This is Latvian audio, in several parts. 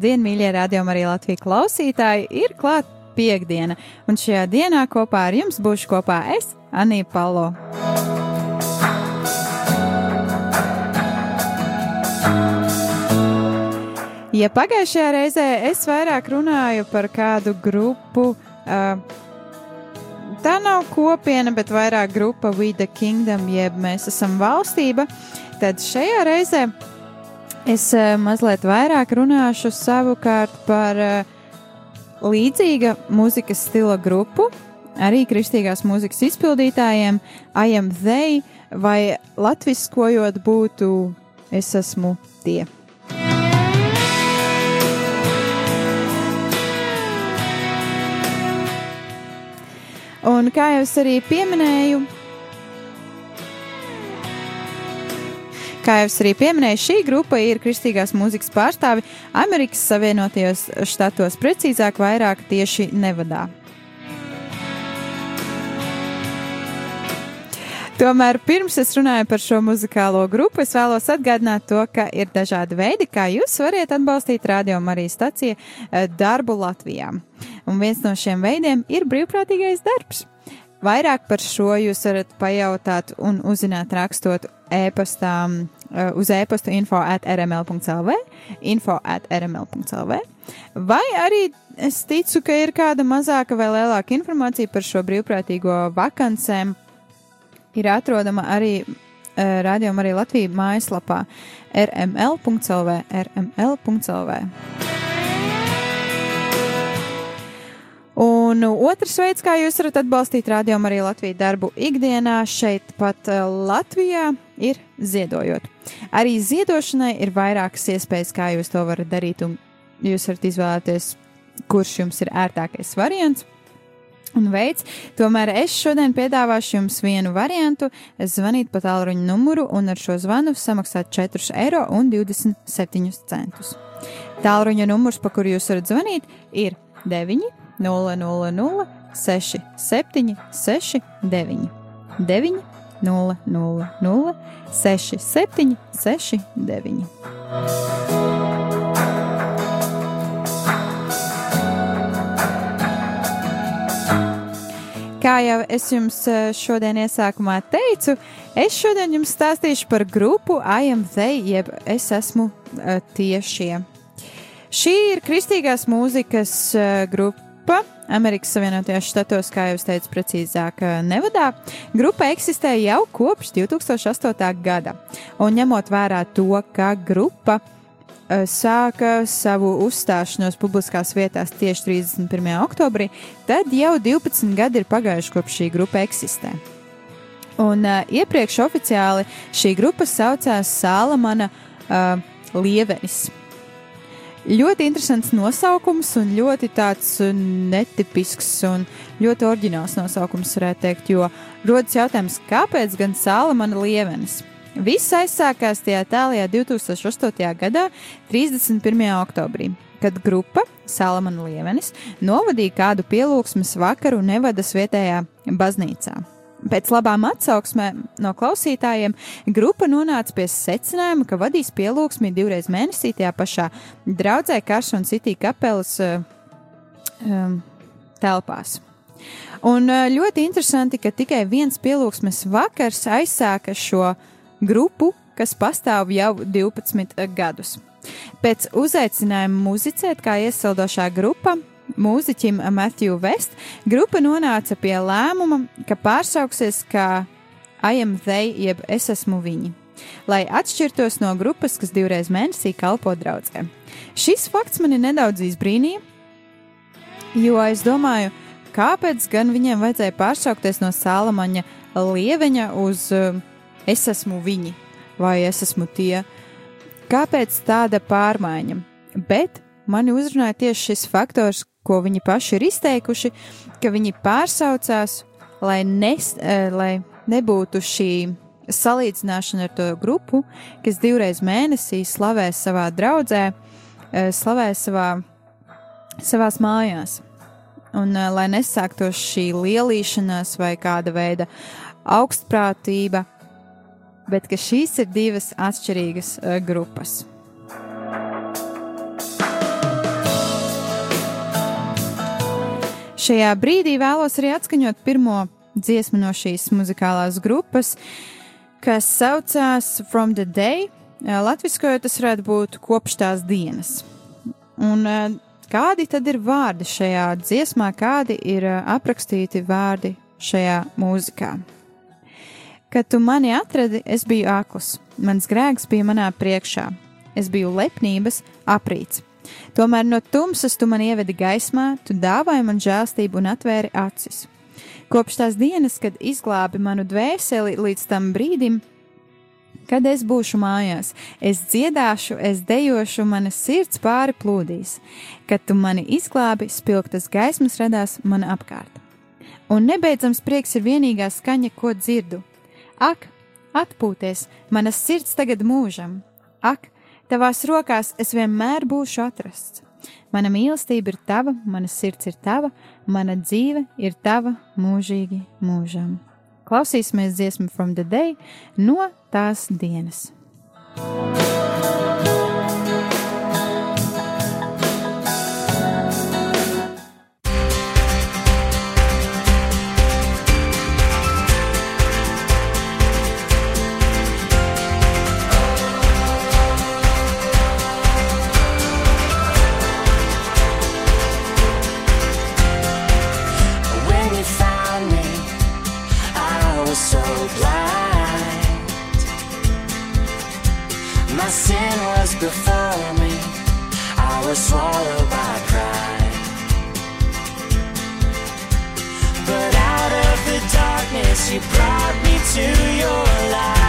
Labdien, mīļie radiokamā arī Latvijas klausītāji! Ir klāta piekdiena, un šajā dienā kopā ar jums būšu kopā es, Anija Palo. Ja pagājušajā reizē es vairāk runāju par kādu grupu, uh, tā nav kopiena, bet vairāk grupa We the Kingdom, jeb mēs esam valstība, tad šajā reizē Es uh, mazliet vairāk runāšu savukārt par uh, līdzīga mūzikas stila grupu, arī kristīgās mūzikas izpildītājiem, I am they, vai latviskojot būtu es esmu tie. Un kā jau es arī pieminēju, Kā jau es arī pieminēju, šī grupa ir kristīgās mūzikas pārstāvi Amerikas Savienotajos štatos, precīzāk, vairāk tieši Nevadā. Tomēr pirms es runāju par šo muzikālo grupu, es vēlos atgādināt to, ka ir dažādi veidi, kā jūs varat atbalstīt Radio Marijas staciju eh, darbu Latvijā. Un viens no šiem veidiem ir brīvprātīgais darbs. Vairāk par šo jūs varat pajautāt un uzzināt rakstot e-pastā uh, uz e-pasta info at rml.lv, info at rml.lv, vai arī es ticu, ka ir kāda mazāka vai lielāka informācija par šo brīvprātīgo vakancēm, ir atrodama arī uh, rādījuma arī Latvijas mājaslapā rml.lv, rml.lv. Un otrs veids, kā jūs varat atbalstīt rādījumu arī Latvijas darbu ikdienā, šeit pat uh, Latvijā, ir ziedojot. Arī ziedošanai ir vairākas iespējas, kā jūs to varat darīt, un jūs varat izvēlēties, kurš jums ir ērtākais variants. Un veids, tomēr es šodien piedāvāšu jums vienu variantu, zvanīt pa tālruņa numuru un ar šo zvanu samaksāt 4,27 eiro. Tālruņa numurs, pa kuru jūs varat zvanīt, ir 9 000 67 69 9 000 67 69. Kā jau es jums eh, šodien iesākumā teicu, es šodien jums stāstīšu par grupu I am they, jeb es esmu uh, tiešie. Šī ir kristīgās mūzikas uh, grupa grupa Amerikas Savienotajos Štatos, kā jau es teicu, precīzāk Nevadā. Grupa eksistē jau kopš 2008. gada, un ņemot vērā to, ka grupa uh, sāka savu uzstāšanos publiskās vietās tieši 31. oktobrī, tad jau 12 gadi ir pagājuši kopš šī grupa eksistē. Un uh, iepriekš oficiāli šī grupa saucās Sālamana uh, Lievenis. Ļoti interesants nosaukums un ļoti tāds uh, netipisks un ļoti oriģināls nosaukums, varētu teikt, jo rodas jautājums, kāpēc gan Sālamana lievenis? Viss aizsākās tajā tālajā 2008. gadā, 31. oktobrī, kad grupa Salamana Lievenis novadīja kādu pielūgsmes vakaru Nevadas vietējā baznīcā. Pēc labām atsauksmēm no klausītājiem grupa nonāca pie secinājuma, ka vadīs pielūgsmi divreiz mēnesī tajā pašā draudzē Karšana City kapelas uh, um, telpās. Un uh, ļoti interesanti, ka tikai viens pielūgsmes vakars aizsāka šo grupu, kas pastāv jau 12 gadus. Pēc uzaicinājuma muzicēt kā iesildošā grupa mūziķim Matthew West, grupa nonāca pie lēmuma, ka pārsauksies kā I am they, jeb es esmu viņi, lai atšķirtos no grupas, kas divreiz mēnesī kalpo draudzē. Šis fakts mani nedaudz izbrīnīja, jo es domāju, kāpēc gan viņiem vajadzēja pārsaukties no Salamaņa lieveņa uz uh, es esmu viņi vai es esmu tie. Kāpēc tāda pārmaiņa? Bet mani uzrunāja tieši šis faktors, ko viņi paši ir izteikuši, ka viņi pārsaucās, lai, nes, lai nebūtu šī salīdzināšana ar to grupu, kas divreiz mēnesī slavē savā draudzē, slavē savā, savās mājās. Un lai nesāktos šī lielīšanās vai kāda veida augstprātība, bet ka šīs ir divas atšķirīgas grupas. Šajā brīdī vēlos arī atskaņot pirmo dziesmu no šīs muzikālās grupas, kas saucās From the Day. Latvijasiskojot, tas varētu būt kopš tās dienas. Un kādi tad ir vārdi šajā dziesmā, kādi ir aprakstīti vārdi šajā mūzikā? Kad tu mani atradi, es biju akls, mans grēks bija manā priekšā, es biju lepnības aprīts. Tomēr no tumsas tu man ievedi gaismā, tu dāvāji man žēlstību un atvēri acis. Kopš tās dienas, kad izglābi manu dvēseli līdz tam brīdim, kad es būšu mājās, es dziedāšu, es dejošu, mana sirds pāri plūdīs. Kad tu mani izglābi, spilgtas gaismas radās man apkārt. Un nebeidzams prieks ir vienīgā skaņa, ko dzirdu. Ak, atpūties, manas sirds tagad mūžam! Ak, tavās rokās es vienmēr būšu atrasts! Mana mīlestība ir tava, mana sirds ir tava, mana dzīve ir tava mūžīgi mūžam. Klausīsimies dziesmu from the day no tās dienas. kā was swallowed by pride. But out of the darkness, you brought me to your light.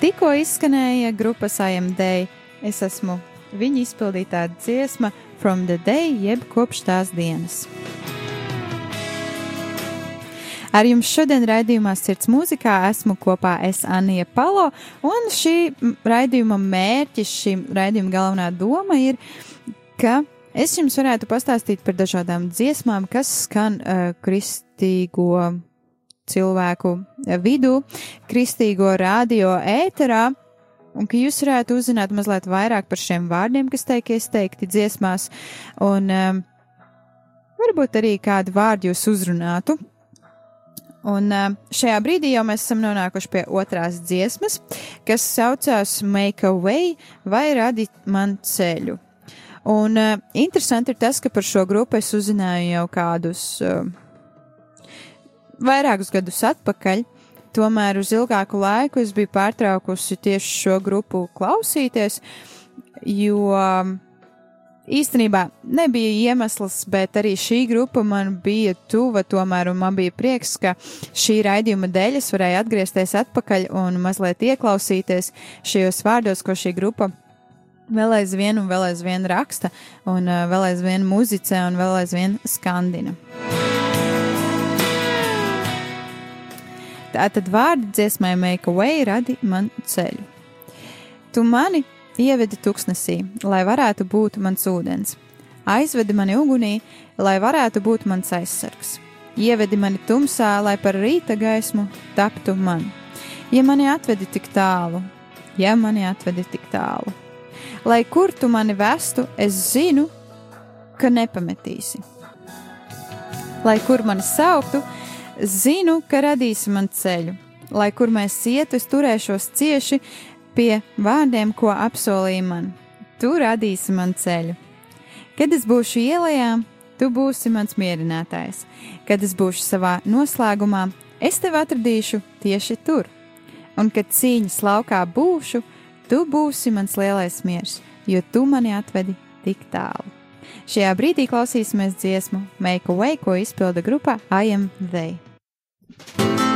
Tikko izskanēja grupas IMD, es esmu viņa izpildītā dziesma From the Day, jeb kopš tās dienas. Ar jums šodien raidījumā Sirds mūzikā esmu kopā es Anija Palo, un šī raidījuma mērķis, šī raidījuma galvenā doma ir, ka es jums varētu pastāstīt par dažādām dziesmām, kas skan uh, kristīgo cilvēku vidū, kristīgo radio ēterā, un ka jūs varētu uzzināt mazliet vairāk par šiem vārdiem, kas tiek izteikti dziesmās, un um, varbūt arī kādu vārdu jūs uzrunātu. Un šajā brīdī jau mēs esam nonākuši pie otrās dziesmas, kas saucās Make a Way vai Radi man ceļu. Un uh, interesanti ir tas, ka par šo grupu es uzzināju jau kādus uh, vairākus gadus atpakaļ. Tomēr uz ilgāku laiku es biju pārtraukusi tieši šo grupu klausīties, jo īstenībā nebija iemesls, bet arī šī grupa man bija tuva tomēr, un man bija prieks, ka šī raidījuma dēļ es varēju atgriezties atpakaļ un mazliet ieklausīties šajos vārdos, ko šī grupa vēl aizvien un vēl aizvien raksta, un uh, vēl aizvien muzicē un vēl aizvien skandina. Tātad vārdi dziesmai Make a Way radi man ceļu. Tu mani ievedi tuksnesī, lai varētu būt mans ūdens. Aizvedi mani ugunī, lai varētu būt mans aizsargs. Ievedi mani tumsā, lai par rīta gaismu taptu man. Ja mani atvedi tik tālu, ja mani atvedi tik tālu, lai kur tu mani vestu, es zinu, ka nepametīsi. Lai kur mani sauktu, zinu, ka radīsi man ceļu. Lai kur mēs ietu, es turēšos cieši pie vārdiem, ko apsolīja man. Tu radīsi man ceļu. Kad es būšu ielā, tu būsi mans mierinātājs. Kad es būšu savā noslēgumā, es tevi atradīšu tieši tur. Un kad cīņas laukā būšu, tu būsi mans lielais miers, jo tu mani atvedi tik tālu. Šajā brīdī klausīsimies dziesmu Make a Way, ko izpilda grupa I Am They. You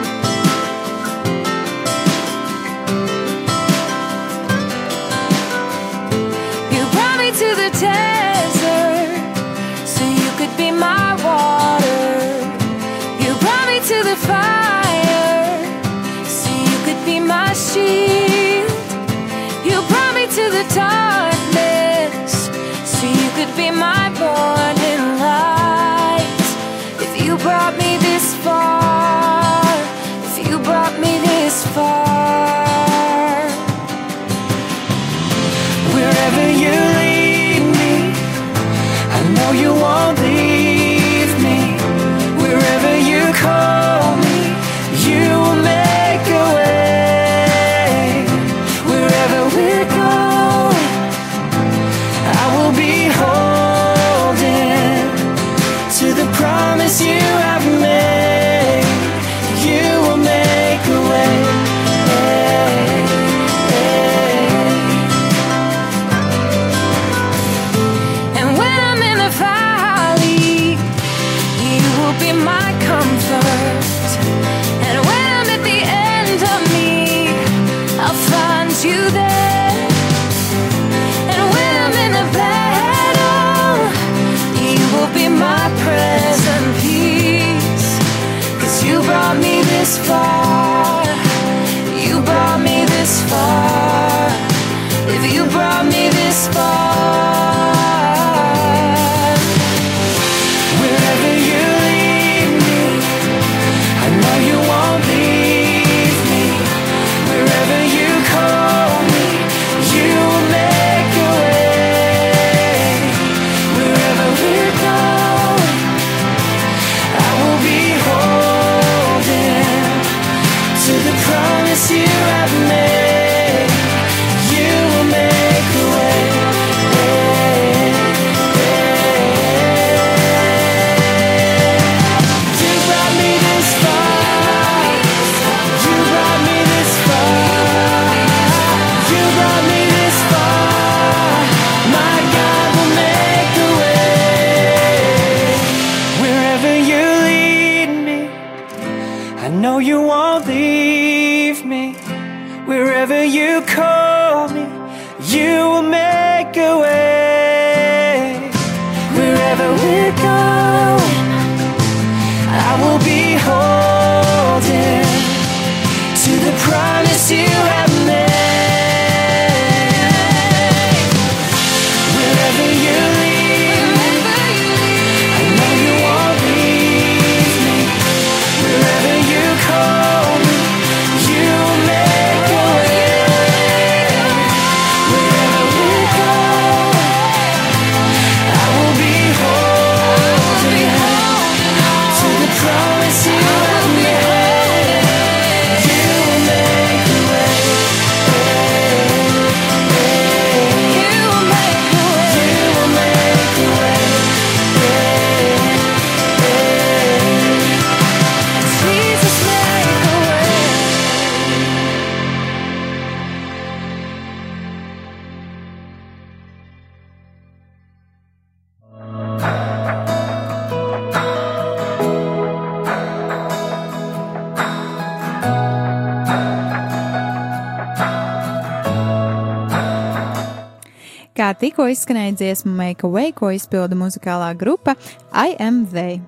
tikko izskanēja dziesma Make a Way, ko izpilda muzikālā grupa I Am They.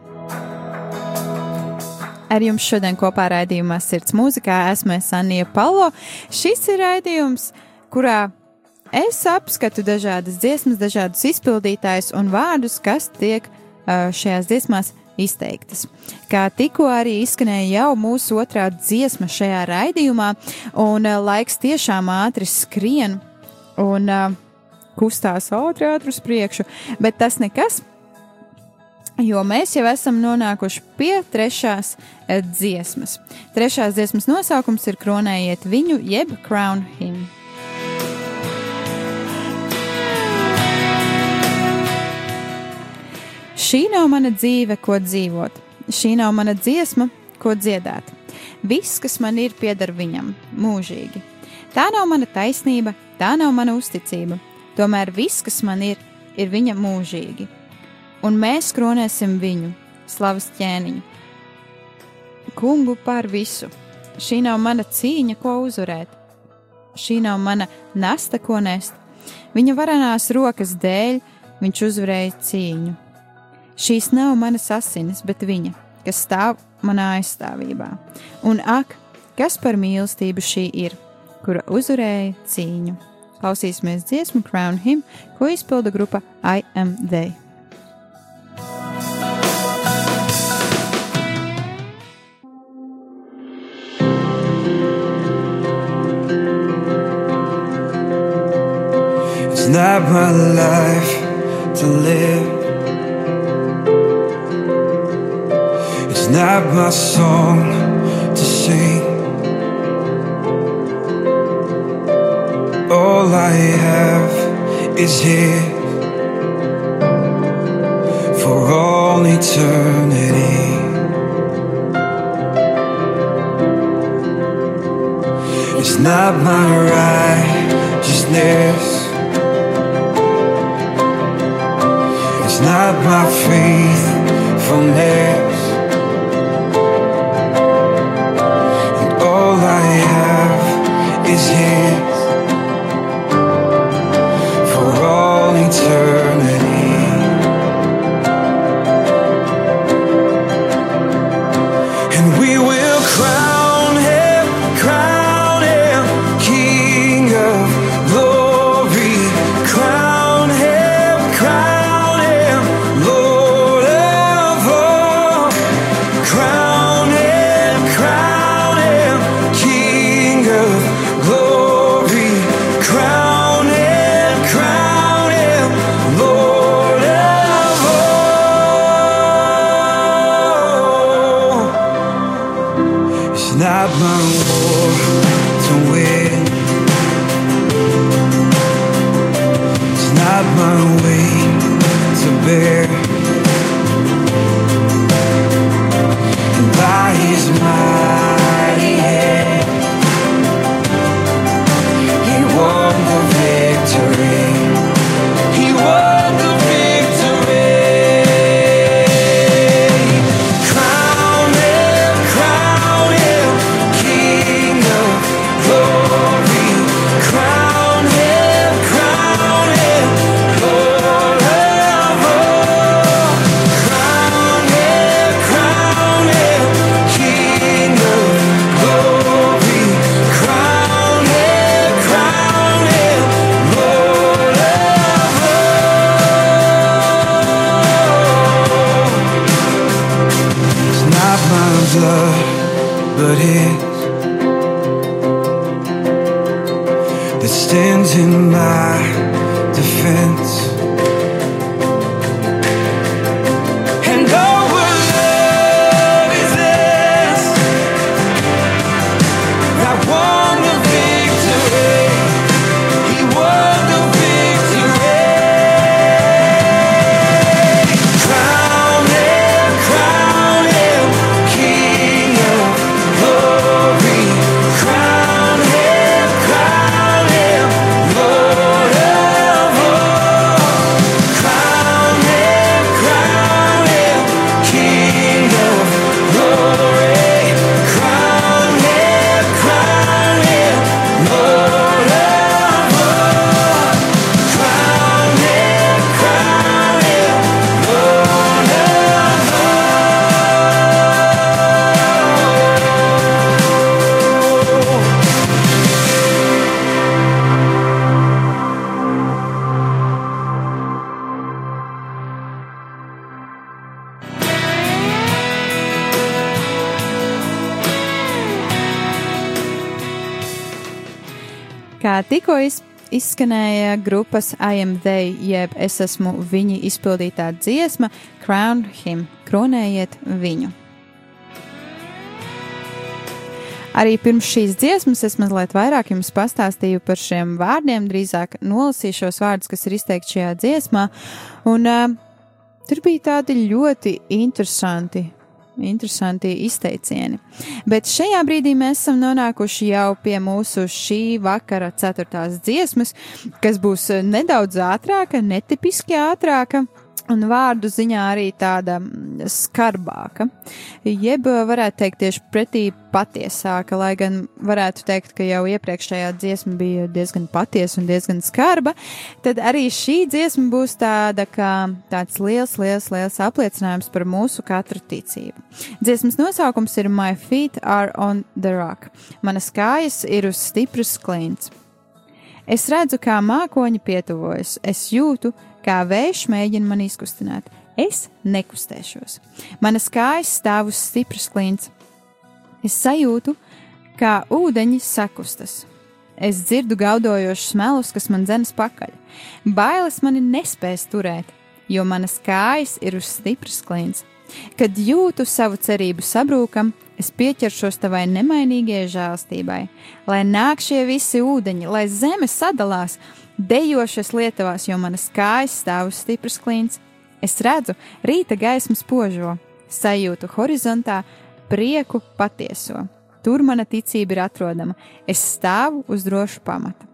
Ar jums šodien kopā raidījumā Sirds mūzikā esmu Sanija Palo. Šis ir raidījums, kurā es apskatu dažādas dziesmas, dažādus izpildītājus un vārdus, kas tiek šajās dziesmās izteiktas. Kā tikko arī izskanēja jau mūsu otrā dziesma šajā raidījumā, un laiks tiešām ātri skrien, un uh, kustās ātri, ātri uz priekšu, bet tas nekas, jo mēs jau esam nonākuši pie trešās eh, dziesmas. Trešās dziesmas nosaukums ir Kronējiet viņu, jeb Crown Him. Šī nav mana dzīve, ko dzīvot. Šī nav mana dziesma, ko dziedāt. Viss, kas man ir, pieder viņam mūžīgi. Tā nav mana taisnība, tā nav mana uzticība. Tomēr viss, kas man ir, ir viņa mūžīgi. Un mēs kronēsim viņu, slavas ķēniņu, kungu par visu. Šī nav mana cīņa, ko uzvarēt. Šī nav mana nasta, ko nest. Viņa varenās rokas dēļ viņš uzvarēja cīņu. Šīs nav manas asinis, bet viņa, kas stāv manā aizstāvībā. Un ak, kas par mīlestību šī ir, kura uzvarēja cīņu? Klausīsimies dziesmu Crown Him, ko izpilda grupa I Am They. It's not my life to live. It's not my song to sing. All I have is His for all eternity. It's not my righteousness. It's not my faithfulness. And all I have is His winter izskanēja grupas I am they, jeb es esmu viņi izpildītā dziesma Crown Him, kronējiet viņu. Arī pirms šīs dziesmas es mazliet vairāk jums pastāstīju par šiem vārdiem, drīzāk nolasīju šos vārdus, kas ir izteikti šajā dziesmā. Un, uh, tur bija tādi ļoti interesanti, interesanti izteicieni. Bet šajā brīdī mēs esam nonākuši jau pie mūsu šī vakara ceturtās dziesmas, kas būs nedaudz ātrāka, netipiski ātrāka. Un vārdu ziņā arī tāda skarbāka, jeb varētu teikt tieši pretī patiesāka, lai gan varētu teikt, ka jau iepriekšējā dziesma bija diezgan patiesa un diezgan skarba, tad arī šī dziesma būs tāda kā tāds liels, liels, liels apliecinājums par mūsu katru ticību. Dziesmas nosaukums ir My Feet Are on the Rock. Manas kājas ir uz stipras klints. Es redzu, kā mākoņi pietuvojas, es jūtu, kā vējš mēģina man izkustināt. Es nekustēšos. Manas kājas stāv uz stipras klints. Es sajūtu, kā ūdeņi sakustas. Es dzirdu gaudojošus melus, kas man dzenas pakaļ. Bailes mani nespēs turēt, jo manas kājas ir uz stipras klints. Kad jūtu savu cerību sabrūkam, es pieķeršos tavai nemainīgajai žēlstībai, lai nāk šie visi ūdeņi, lai zeme sadalās, dejošas lietavās, jo manas kājas stāv uz stipras klints. Es redzu rīta gaismu spožo, sajūtu horizontā prieku patieso. Tur mana ticība ir atrodama, es stāvu uz drošu pamata.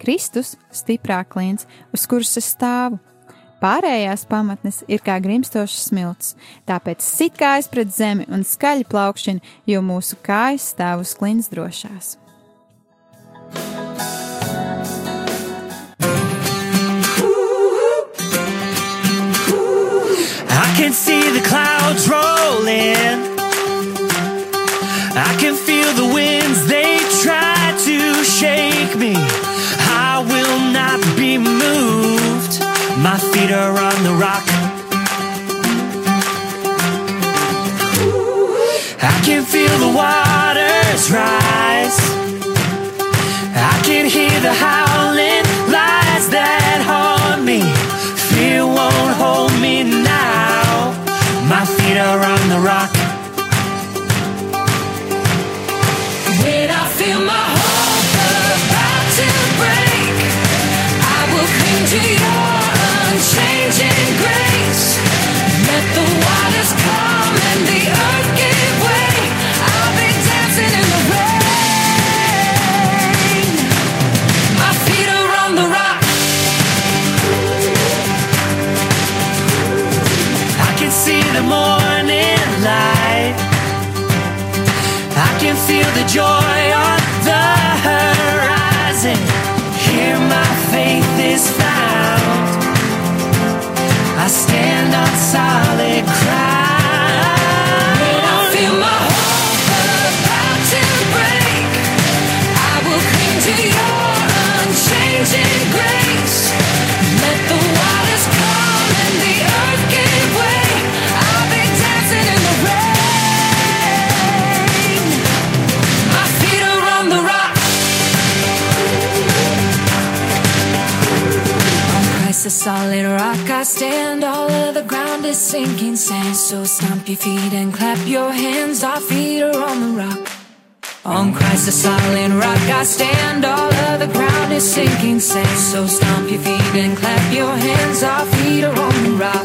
Kristus stiprā klints, uz kuras es stāvu. Pārējās pamatnes ir kā grimstošs smilts, tāpēc sit kājas pret zemi un skaļi plaukšķina, jo mūsu kājas stāv uz klints drošās. Can see the clouds rolling. I can feel the winds, they try to shake me. I will not be moved. My feet are on the rock. I can feel the waters rise. I can hear the howling My feet are on the rock. Solid rock I stand. All of the ground is sinking sand. So stomp your feet and clap your hands. Our feet are on the rock. On Christ, the solid rock I stand. All of the ground is sinking sand. So stomp your feet and clap your hands. Our feet are on the rock.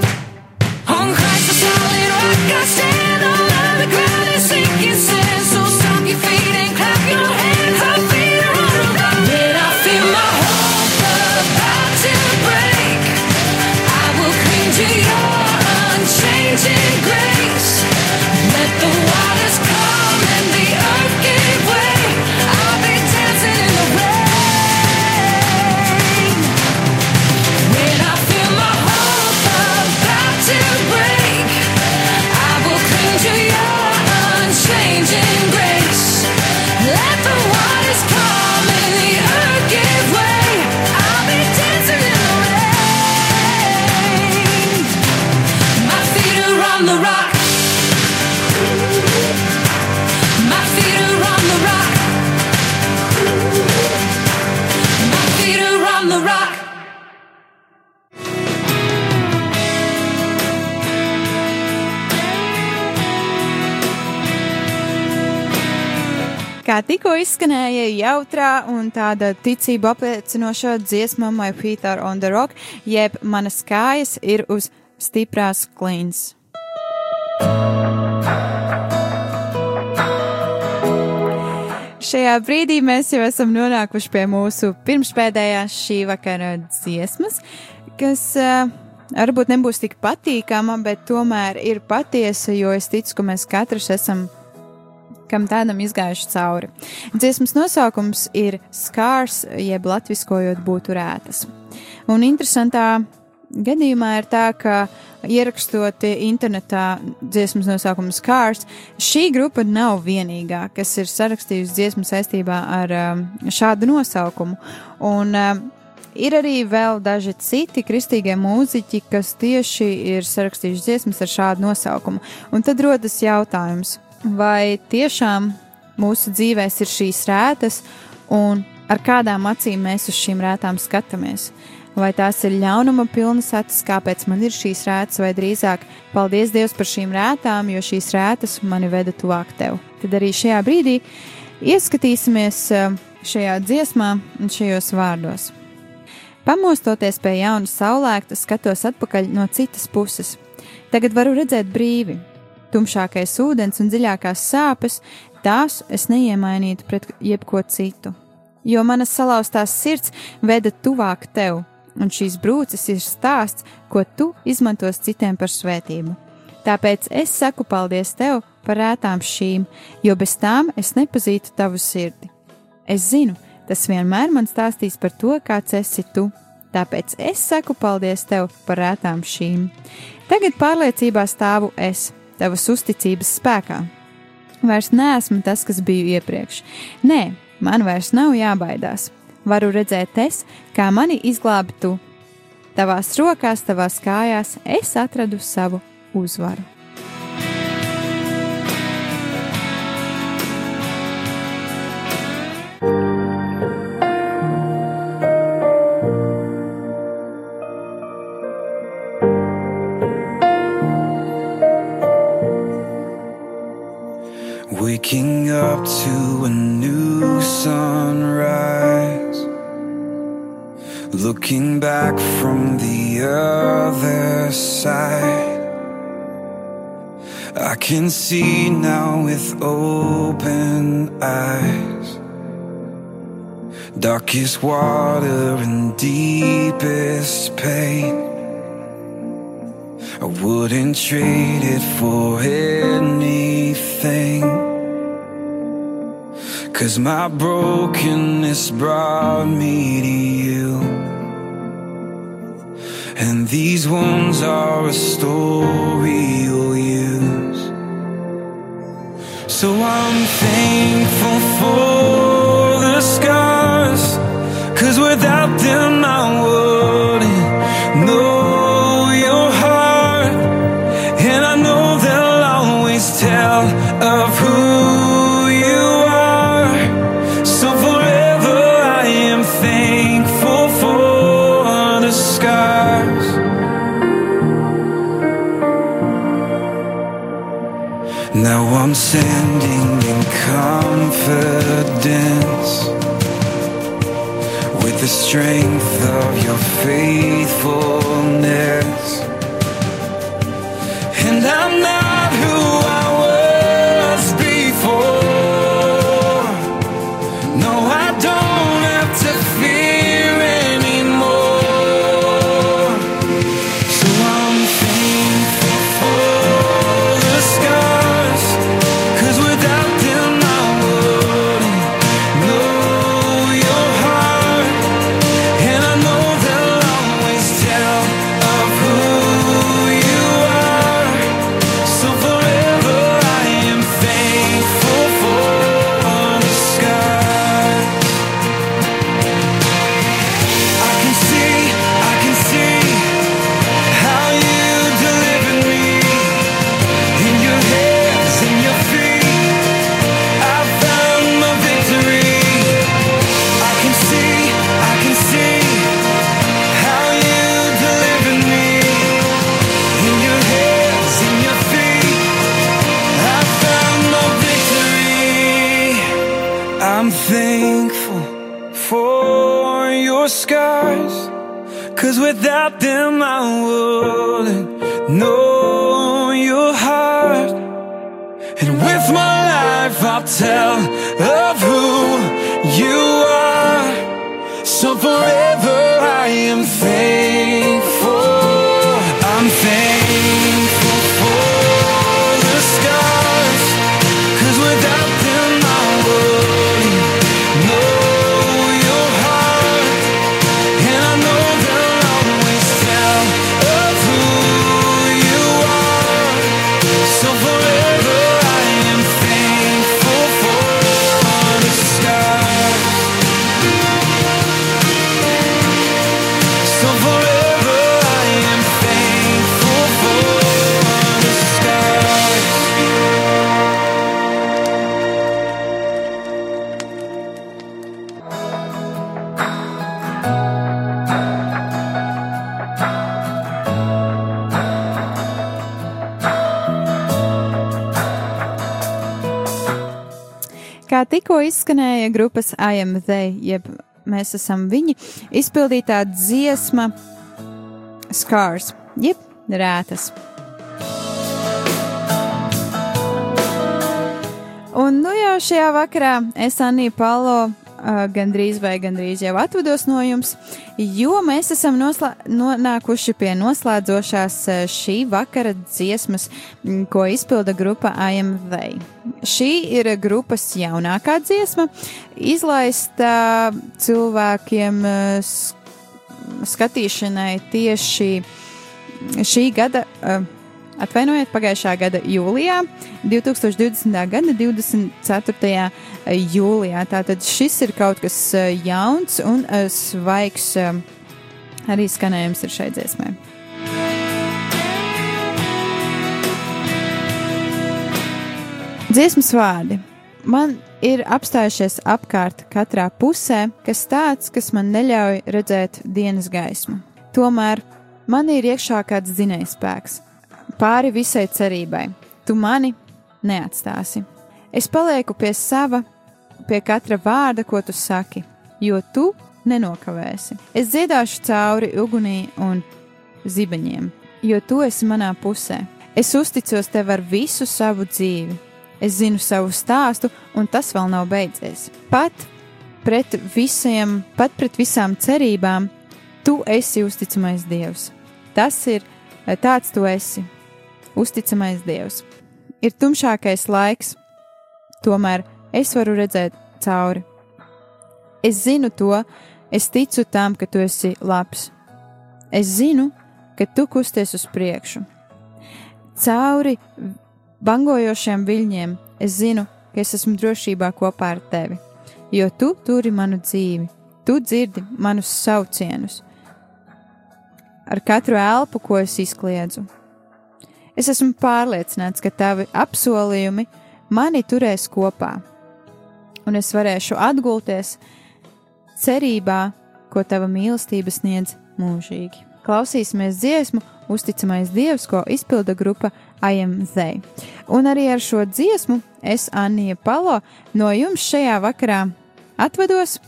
Jautrā un tāda ticība apliecinoša dziesma My Feet are on the Rock, jeb manas kājas ir uz stiprās klīns. Šajā brīdī mēs jau esam nonākuši pie mūsu pirmspēdējās šī vakara dziesmas, kas uh, varbūt nebūs tik patīkama, bet tomēr ir patiesa, jo es ticu, ka mēs katrs esam kam tādam izgājuši cauri. Dziesmas nosaukums ir Skars, jeb latviskojot būtu rētas. Un interesantā gadījumā ir tā, ka ierakstot internetā dziesmas nosaukumu Skars, šī grupa nav vienīgā, kas ir sarakstījusi dziesmu saistībā ar um, šādu nosaukumu. Un, um, Ir arī vēl daži citi kristīgie mūziķi, kas tieši ir sarakstījuši dziesmas ar šādu nosaukumu. Un tad rodas jautājums, vai tiešām mūsu dzīvēs ir šīs rētas, un ar kādām acīm mēs uz šīm rētām skatāmies. Vai tās ir ļaunuma pilnas acis, kāpēc man ir šīs rētas, vai drīzāk paldies Dievam par šīm rētām, jo šīs rētas mani veda tuvāk tev. Tad arī šajā brīdī ieskatīsimies eh, šajā dziesmā un šajos vārdos. Pamostoties pie jauna saulēkta, skatos atpakaļ no citas puses. Tagad varu redzēt brīvi, tumšākais ūdens un dziļākās sāpes, tās es neiemainītu pret jebko citu. Jo manas salauztās sirds veda tuvāk tev, un šīs brūces ir stāsts, ko tu izmantos citiem par svētību. Tāpēc es saku paldies tev par rētām šīm, jo bez tām es nepazītu tavu sirdi. Es zinu, tas vienmēr man stāstīs par to, kāds esi tu. Tāpēc es saku paldies tev par rētām šīm. Tagad pārliecībā stāvu es, tavas uzticības spēkā. Vairs neesmu tas, kas biju iepriekš. Nē, man vairs nav jābaidās. Varu redzēt es, kā mani izglābi tu. Tavās rokās, tavās kājās es atradu savu uzvaru. Looking back from the other side. I can see now with open eyes. Darkest water and deepest pain. I wouldn't trade it for anything. Cause my brokenness brought me to you. And these wounds are a story you'll use. So I'm thankful for the scars. Cause without them I standing in confidence with the strength of your faithfulness. something. Tikko izskanēja grupas IMZ, jeb mēs esam viņi, izpildītā dziesma Scars, jeb rētas. Un nu jau šajā vakarā es Anī Palo uh, gandrīz vai gandrīz jau atvados no jums, jo mēs esam nonākuši pie noslēdzošās uh, šī vakara dziesmas, ko izpilda grupa IMV. Šī ir grupas jaunākā dziesma, izlaista cilvēkiem s- skatīšanai tieši šī gada. Uh, Atvainojiet, pagājušā gada jūlijā, 2020. gada 24. jūlijā. Tātad šis ir kaut kas eh, jauns un eh, svaigs eh, arī skanējums ir šai dziesmai. Dziesmas vārdi. Man ir apstājušies apkārt katrā pusē, kas tāds, kas man neļauj redzēt dienas gaismu. Tomēr man ir iekšā kāds zinējspēks, pāri visai cerībai. Tu mani neatstāsi. Es palieku pie sava, pie katra vārda, ko tu saki, jo tu nenokavēsi. Es dziedāšu cauri ugunī un zibeņiem, jo tu esi manā pusē. Es uzticos tev ar visu savu dzīvi. Es zinu savu stāstu, un tas vēl nav beidzies. Pat pret visiem, pat pret visām cerībām, tu esi uzticamais Dievs. Tas ir tāds tu esi, uzticamais Dievs. Ir tumšākais laiks, tomēr es varu redzēt cauri. Es zinu to, es ticu tam, ka tu esi labs. Es zinu, ka tu kusties uz priekšu. Cauri bangojošiem viļņiem es zinu, ka es esmu drošībā kopā ar tevi, jo tu turi manu dzīvi, tu dzirdi manus saucienus. Ar katru elpu, ko es izkliedzu, es esmu pārliecināts, ka tavi apsolījumi mani turēs kopā, un es varēšu atgulties cerībā, ko tava mīlestība sniedz mūžīgi. Klausīsimies dziesmu, uzticamais dievs, ko izpilda grupa IMZ. Un arī ar šo dziesmu es, Anija Palo, no jums šajā vakarā atvados.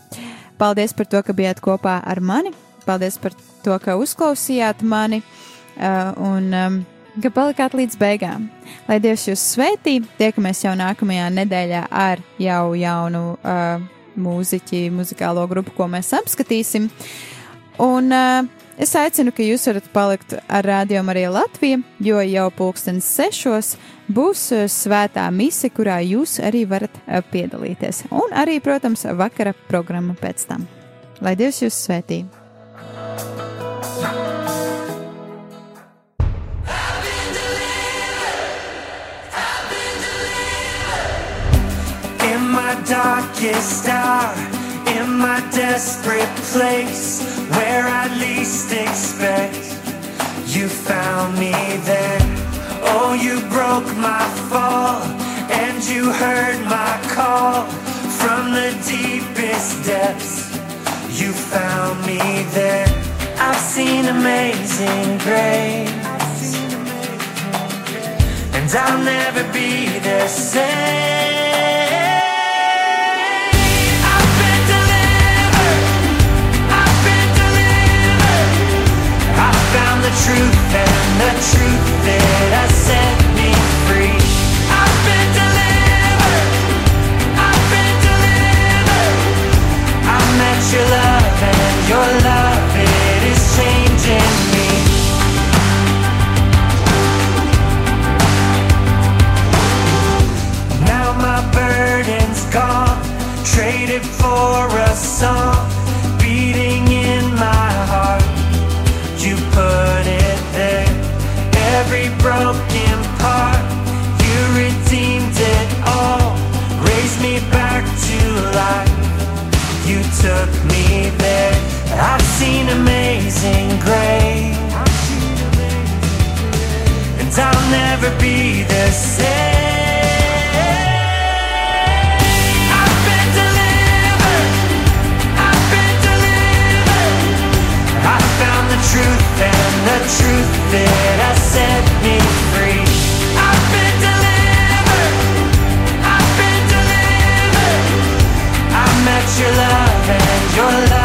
Paldies par to, ka bijāt kopā ar mani. Paldies par to, ka uzklausījāt mani uh, un um, ka palikāt līdz beigām. Lai Dievs jūs svētī, tiekamies jau nākamajā nedēļā ar jau jaunu uh, mūziķi, muzikālo grupu, ko mēs apskatīsim. Un uh, es aicinu, ka jūs varat palikt ar Rādio Mariju Latviju, jo jau pulkstens sešos būs uh, svētā mise, kurā jūs arī varat uh, piedalīties. Un arī, protams, vakara programma pēc tam. Lai Dievs jūs svētī! Darkest hour, in my desperate place, where I least expect, you found me there. Oh, you broke my fall, and you heard my call from the deepest depths. You found me there. I've seen amazing grace and I'll never be the same. The truth, and the truth that has set me free. I've been delivered. I've been delivered. I met your love, and your love it is changing me. Now my burden's gone, traded for a song, took me there. I've seen amazing grace and I'll never be the same. I've been delivered. I've been delivered. I found the truth, and the truth that has set me free. I've been delivered. I've been delivered. I met your love, your love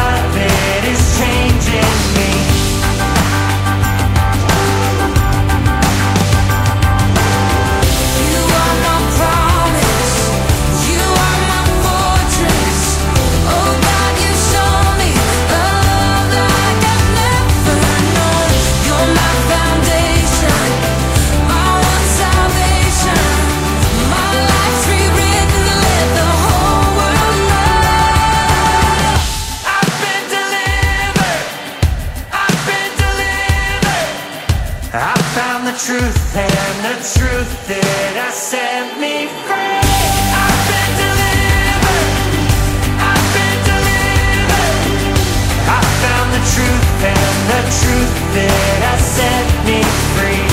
truth and the truth that has set me free. I've been delivered. I've been delivered. I found the truth and the truth that has set me free.